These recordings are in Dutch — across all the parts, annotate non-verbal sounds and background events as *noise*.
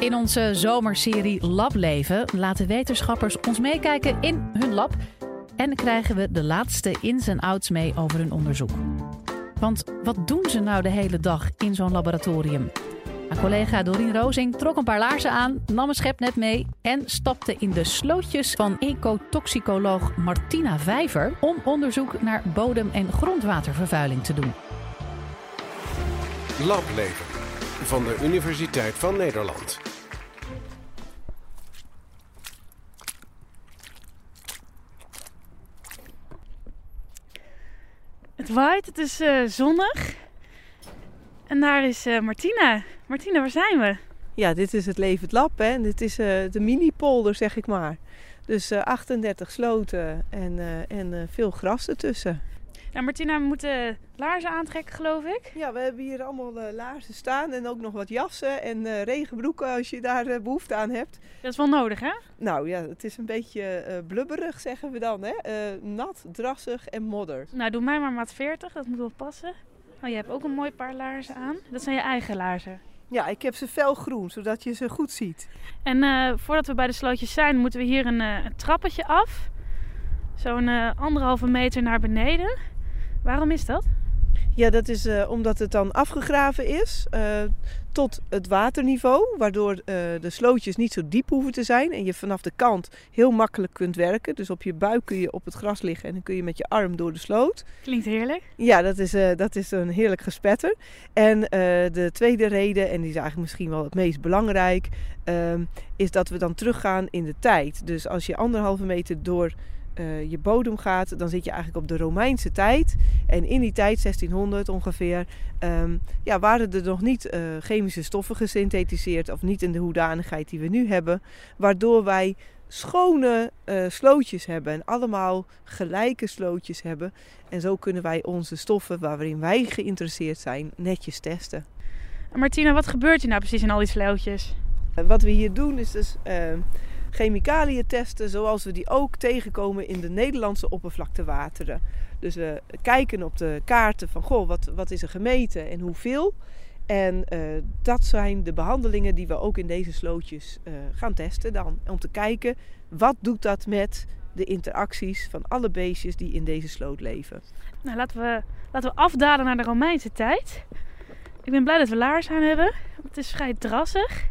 In onze zomerserie Lableven laten wetenschappers ons meekijken in hun lab en krijgen we de laatste ins en outs mee over hun onderzoek. Want wat doen ze nou de hele dag in zo'n laboratorium? Mijn collega Dorien Rozing trok een paar laarzen aan, nam een schepnet mee en stapte in de slootjes van ecotoxicoloog Martina Vijver om onderzoek naar bodem- en grondwatervervuiling te doen. Lableven van de Universiteit van Nederland. Het het is eh, zonnig. En daar is eh, Martina. Martina, waar zijn we? Ja, dit is het Levend Lab hè. Dit is eh, de mini-polder, zeg ik maar. Dus eh, 38 sloten en, en veel gras ertussen. Nou, Martina, we moeten laarzen aantrekken, geloof ik. Ja, we hebben hier allemaal eh, laarzen staan en ook nog wat jassen en eh, regenbroeken als je daar eh, behoefte aan hebt. Dat is wel nodig, hè? Nou ja, het is een beetje blubberig, zeggen we dan. Hè? Nat, drassig en modder. Nou, doe mij maar maat 40, dat moet wel passen. Oh, je hebt ook een mooi paar laarzen aan. Dat zijn je eigen laarzen. Ja, ik heb ze felgroen, zodat je ze goed ziet. En voordat we bij de slootjes zijn, moeten we hier een, een trappetje af. Zo'n anderhalve meter naar beneden. Waarom is dat? Ja, dat is eh, omdat het dan afgegraven is eh, tot het waterniveau. Waardoor eh, de slootjes niet zo diep hoeven te zijn. En je vanaf de kant heel makkelijk kunt werken. Dus op je buik kun je op het gras liggen en dan kun je met je arm door de sloot. Klinkt heerlijk. Ja, dat is, dat is een heerlijk gespetter. En de tweede reden, en die is eigenlijk misschien wel het meest belangrijk, ehm, is dat we dan teruggaan in de tijd. Dus als je anderhalve meter door eh, je bodem gaat, dan zit je eigenlijk op de Romeinse tijd. En in die tijd, 1600 ongeveer, ehm, ja, waren er nog niet eh, chemische stoffen gesynthetiseerd of niet in de hoedanigheid die we nu hebben, waardoor wij schone eh, slootjes hebben en allemaal gelijke slootjes hebben. En zo kunnen wij onze stoffen waarin wij geïnteresseerd zijn netjes testen. En Martina, wat gebeurt er nou precies in al die slootjes? Wat we hier doen is dus eh, chemicaliën testen zoals we die ook tegenkomen in de Nederlandse oppervlaktewateren. Dus we kijken op de kaarten van goh, wat, wat is er gemeten en hoeveel. En eh, dat zijn de behandelingen die we ook in deze slootjes eh, gaan testen dan. Om te kijken wat doet dat met de interacties van alle beestjes die in deze sloot leven. Nou, laten we, laten we afdalen naar de Romeinse tijd. Ik ben blij dat we laarzen aan hebben. Het is vrij drassig.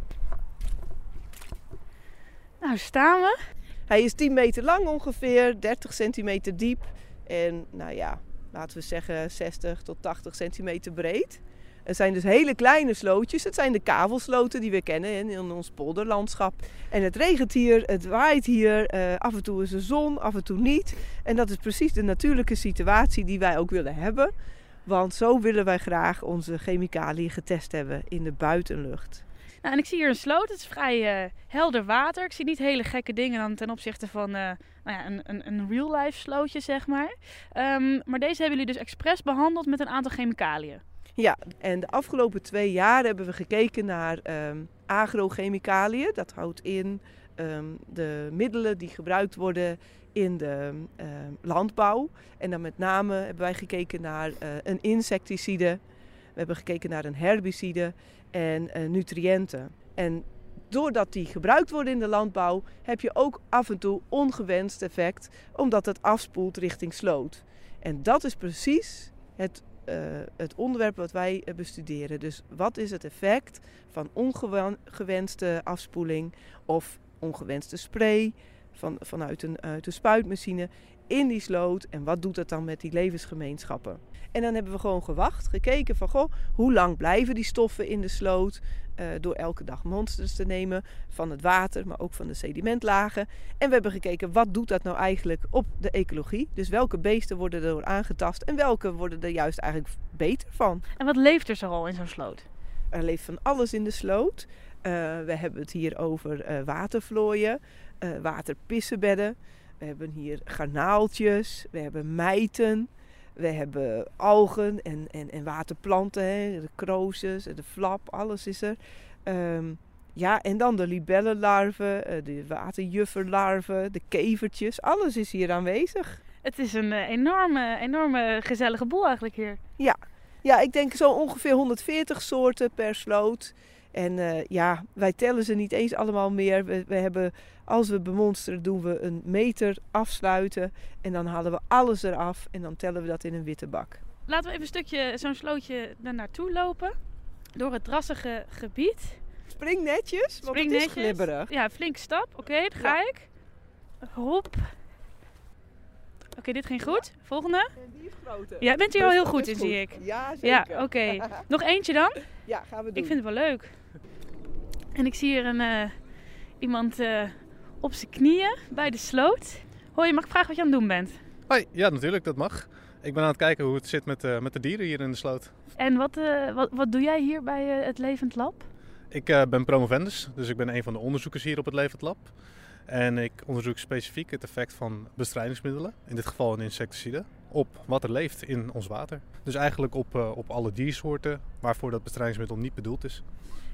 Nou, staan we. Hij is 10 meter lang ongeveer, 30 centimeter diep en nou ja, laten we zeggen 60 tot 80 centimeter breed. Het zijn dus hele kleine slootjes. Het zijn de kavelsloten die we kennen in, ons polderlandschap. En het regent hier, het waait hier. eh, af en toe is er zon, af en toe niet. En dat is precies de natuurlijke situatie die wij ook willen hebben. Want zo willen wij graag onze chemicaliën getest hebben in de buitenlucht. Nou, en ik zie hier een sloot. Het is vrij eh, helder water. Ik zie niet hele gekke dingen dan ten opzichte van eh, nou ja, een, een, een real-life slootje, zeg maar. Ehm, maar deze hebben jullie dus expres behandeld met een aantal chemicaliën. Ja, en de afgelopen twee jaar hebben we gekeken naar ehm agrochemicaliën. Dat houdt in ehm, de middelen die gebruikt worden in de landbouw. En dan met name hebben wij gekeken naar eh, een insecticide. We hebben gekeken naar een herbicide en eh, nutriënten. En doordat die gebruikt worden in de landbouw, heb je ook af en toe ongewenst effect, omdat het afspoelt richting sloot. En dat is precies het eh, het onderwerp wat wij eh, bestuderen. Dus wat is het effect van ongewenste afspoeling of ongewenste spray van, vanuit een, een spuitmachine in die sloot en wat doet dat dan met die levensgemeenschappen? En dan hebben we gewoon gewacht, gekeken van goh, hoe lang blijven die stoffen in de sloot eh, door elke dag monsters te nemen van het water, maar ook van de sedimentlagen. En we hebben gekeken wat doet dat nou eigenlijk op de ecologie? Dus welke beesten worden erdoor aangetast en welke worden er juist eigenlijk beter van? En wat leeft er zoal in zo'n sloot? Er leeft van alles in de sloot. Eh, we hebben het hier over eh, watervlooien, waterpissenbedden. We hebben hier garnaaltjes, we hebben mijten, we hebben algen en, en, en waterplanten, hè, de krooses, de flap, alles is er. Ehm, ja, en dan de libellenlarven, eh, de waterjufferlarven, de kevertjes, alles is hier aanwezig. Het is een eh, enorme, enorme gezellige boel eigenlijk hier. Ja, ik denk zo ongeveer 140 soorten per sloot. En eh, ja, wij tellen ze niet eens allemaal meer. We, we hebben, als we bemonsteren, doen we een meter afsluiten. En dan halen we alles eraf en dan tellen we dat in een witte bak. Laten we even een stukje, zo'n slootje daar naartoe lopen. Door het drassige gebied. Spring netjes, want Spring het is netjes. glibberig. Ja, flinke stap. Oké, daar ga ik. Hop. Oké, dit ging goed. Volgende. En die is groter. Jij bent hier al heel goed in, zie ik. Ja, Ja, zeker. oké. *laughs* Nog eentje dan? Ja, gaan we doen. Ik vind het wel leuk. En ik zie hier een, eh, iemand eh, op zijn knieën bij de sloot. Hoi, mag ik vragen wat je aan het doen bent? Hoi, ja natuurlijk, dat mag. Ik ben aan het kijken hoe het zit met, eh, met de dieren hier in de sloot. En wat, eh, wat, wat doe jij hier bij het Levend Lab? Ik eh, ben promovendus, dus ik ben een van de onderzoekers hier op het Levend Lab. En ik onderzoek specifiek het effect van bestrijdingsmiddelen, in dit geval een insecticide, op wat er leeft in ons water. Dus eigenlijk op, eh, op alle diersoorten waarvoor dat bestrijdingsmiddel niet bedoeld is.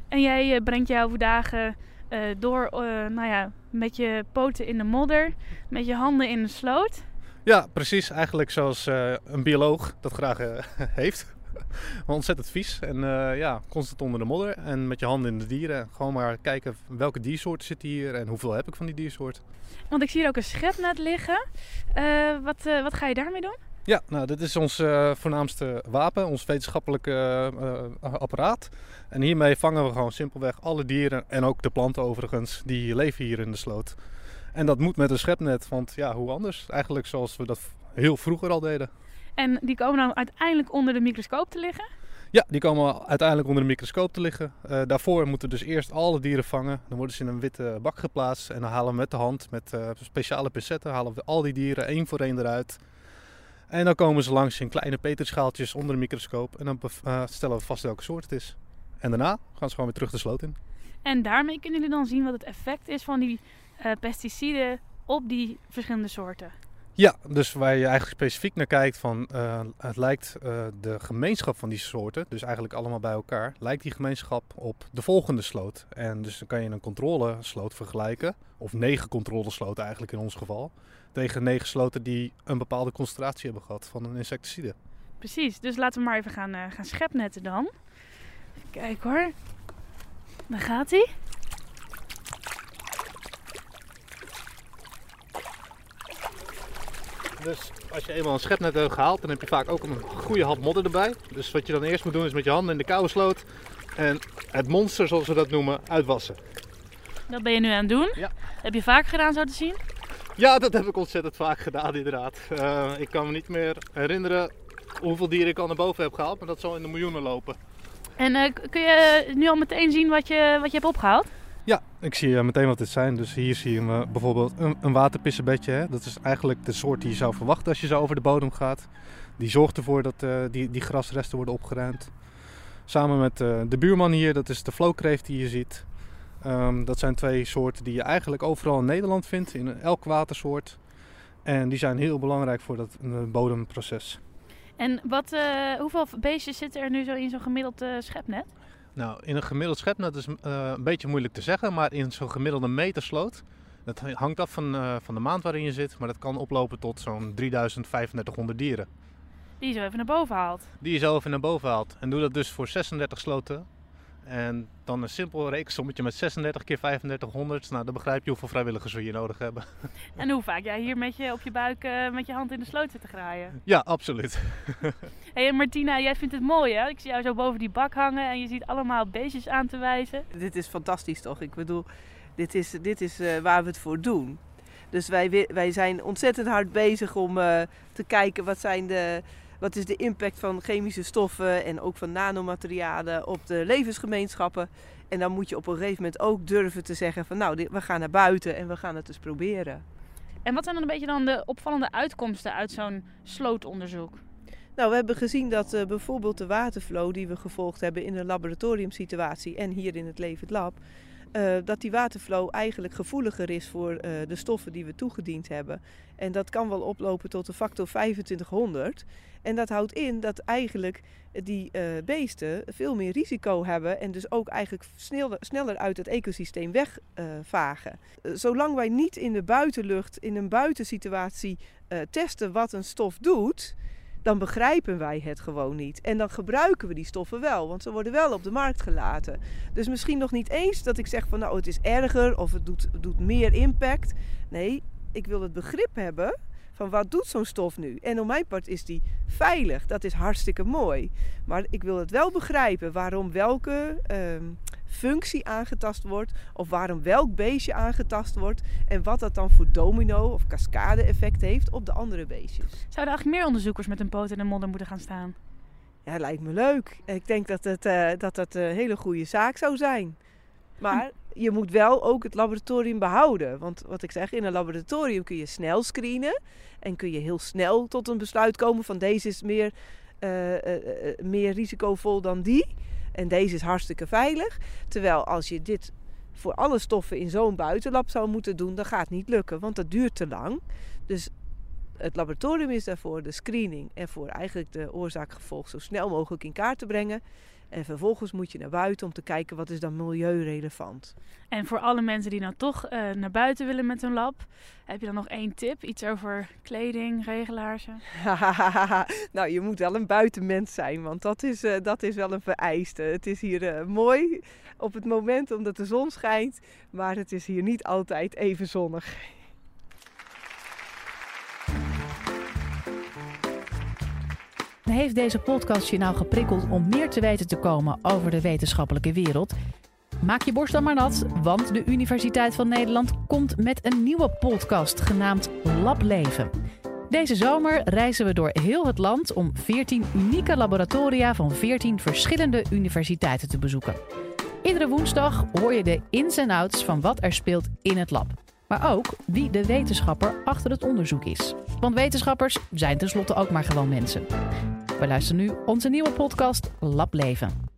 En jij eh, brengt jouw dagen eh, door nou ja, met je poten in de modder, met je handen in de sloot. Ja, precies. Eigenlijk zoals een bioloog dat graag *laughs* heeft. *laughs* Ontzettend vies. En eh, ja, constant onder de modder. En met je handen in de dieren. Gewoon maar kijken welke diersoorten zitten hier en hoeveel heb ik van die diersoorten. Want ik zie hier ook een schepnet liggen. Eh, wat, eh, wat ga je daarmee doen? Ja, nou, dit is ons voornaamste wapen, ons wetenschappelijke apparaat. En hiermee vangen we gewoon simpelweg alle dieren en ook de planten overigens die leven hier in de sloot. En dat moet met een schepnet, want ja, hoe anders? Eigenlijk zoals we dat heel vroeger al deden. En die komen dan uiteindelijk onder de microscoop te liggen. Ja, die komen uiteindelijk onder de microscoop te liggen. Eh, daarvoor moeten we dus eerst alle dieren vangen. Dan worden ze in een witte bak geplaatst. En dan halen we met de hand, met eh, speciale pincetten, halen we al die dieren één voor één eruit. En dan komen ze langs in kleine peterschaaltjes onder de microscoop. En dan eh, stellen we vast welke soort het is. En daarna gaan ze gewoon weer terug de sloot in. En daarmee kunnen jullie dan zien wat het effect is van die pesticiden op die verschillende soorten. Ja, dus waar je eigenlijk specifiek naar kijkt van eh, het lijkt eh, de gemeenschap van die soorten, dus eigenlijk allemaal bij elkaar, lijkt die gemeenschap op de volgende sloot. En dus dan kan je een controlesloot vergelijken, of negen controlesloten eigenlijk in ons geval, tegen negen sloten die een bepaalde concentratie hebben gehad van een insecticide. Precies, dus laten we maar even gaan, eh, gaan schepnetten dan. Kijken hoor. Daar gaat hij. Dus als je eenmaal een schepnet hebt gehaald, dan heb je vaak ook een goede hap modder erbij. Dus wat je dan eerst moet doen is met je handen in de koude sloot en het monster, zoals we dat noemen, uitwassen. Dat ben je nu aan het doen. Ja. Heb je vaak gedaan zo te zien? Ja, dat heb ik ontzettend vaak gedaan inderdaad. Eh, ik kan me niet meer herinneren hoeveel dieren ik al naar boven heb gehaald, maar dat zal in de miljoenen lopen. En eh, kun je nu al meteen zien wat je, wat je hebt opgehaald? Ik zie eh, meteen wat dit zijn. Dus hier zien we bijvoorbeeld een, waterpissebedje. Hè. Dat is eigenlijk de soort die je zou verwachten als je zo over de bodem gaat. Die zorgt ervoor dat eh, die, die grasresten worden opgeruimd. Samen met eh, de buurman hier, dat is de vlookreeft die je ziet. Ehm, dat zijn twee soorten die je eigenlijk overal in Nederland vindt, in elk watersoort. En die zijn heel belangrijk voor dat bodemproces. En wat, hoeveel beestjes zitten er nu zo in zo'n gemiddeld schepnet? Nou, in een gemiddeld schepnet is eh, een beetje moeilijk te zeggen, maar in zo'n gemiddelde metersloot, dat hangt af van, eh, van de maand waarin je zit, maar dat kan oplopen tot zo'n 3500 dieren. Die je zo even naar boven haalt. Die je zo even naar boven haalt. En doe dat dus voor 36 sloten. En dan een simpel rekensommetje met 36 keer 3500. Nou, dan begrijp je hoeveel vrijwilligers we hier nodig hebben. *laughs* En hoe vaak jij hier met je op je buik eh, met je hand in de sloot zit te graaien. Ja, absoluut. *laughs* Hé en Martina, jij vindt het mooi hè? Ik zie jou zo boven die bak hangen en je ziet allemaal beestjes aan te wijzen. Dit is fantastisch toch? Ik bedoel, dit is, dit is eh, waar we het voor doen. Dus wij, wi- wij zijn ontzettend hard bezig om eh, te kijken wat, zijn de, wat is de impact van chemische stoffen en ook van nanomaterialen op de levensgemeenschappen. En dan moet je op een gegeven moment ook durven te zeggen van nou, we gaan naar buiten en we gaan het eens proberen. En wat zijn dan een beetje dan de opvallende uitkomsten uit zo'n slootonderzoek? Nou, we hebben gezien dat eh, bijvoorbeeld de waterflow die we gevolgd hebben in een laboratoriumsituatie en hier in het Levend Lab, eh, dat die waterflow eigenlijk gevoeliger is voor eh, de stoffen die we toegediend hebben. En dat kan wel oplopen tot een factor 2500. En dat houdt in dat eigenlijk die eh, beesten veel meer risico hebben en dus ook eigenlijk sneller, sneller uit het ecosysteem wegvagen. Zolang wij niet in de buitenlucht, in een buitensituatie testen wat een stof doet, dan begrijpen wij het gewoon niet. En dan gebruiken we die stoffen wel, want ze worden wel op de markt gelaten. Dus misschien nog niet eens dat ik zeg van nou het is erger of het doet, doet meer impact. Nee, ik wil het begrip hebben van wat doet zo'n stof nu? En op mijn part is die veilig. Dat is hartstikke mooi. Maar ik wil het wel begrijpen waarom welke ehm, functie aangetast wordt. Of waarom welk beestje aangetast wordt. En wat dat dan voor domino of cascade effect heeft op de andere beestjes. Zouden eigenlijk meer onderzoekers met een poot in de modder moeten gaan staan? Ja, lijkt me leuk. Ik denk dat het, uh, dat het een hele goede zaak zou zijn. Maar je moet wel ook het laboratorium behouden. Want wat ik zeg, in een laboratorium kun je snel screenen. En kun je heel snel tot een besluit komen van deze is meer, uh, uh, meer risicovol dan die. En deze is hartstikke veilig. Terwijl als je dit voor alle stoffen in zo'n buitenlab zou moeten doen, dan gaat het niet lukken. Want dat duurt te lang. Dus het laboratorium is daarvoor de screening en voor eigenlijk de oorzaak-gevolg zo snel mogelijk in kaart te brengen. En vervolgens moet je naar buiten om te kijken wat is dan milieurelevant. En voor alle mensen die nou toch uh, naar buiten willen met hun lab, heb je dan nog één tip? Iets over kleding, regelaars? *laughs* nou, je moet wel een buitenmens zijn, want dat is, uh, dat is wel een vereiste. Het is hier uh, mooi op het moment omdat de zon schijnt, maar het is hier niet altijd even zonnig. Heeft deze podcast je nou geprikkeld om meer te weten te komen over de wetenschappelijke wereld? Maak je borst dan maar nat, want de Universiteit van Nederland komt met een nieuwe podcast genaamd Lableven. Deze zomer reizen we door heel het land om 14 unieke laboratoria van 14 verschillende universiteiten te bezoeken. Iedere woensdag hoor je de ins en outs van wat er speelt in het lab. Maar ook wie de wetenschapper achter het onderzoek is. Want wetenschappers zijn tenslotte ook maar gewoon mensen. We luisteren nu onze nieuwe podcast Lab Leven.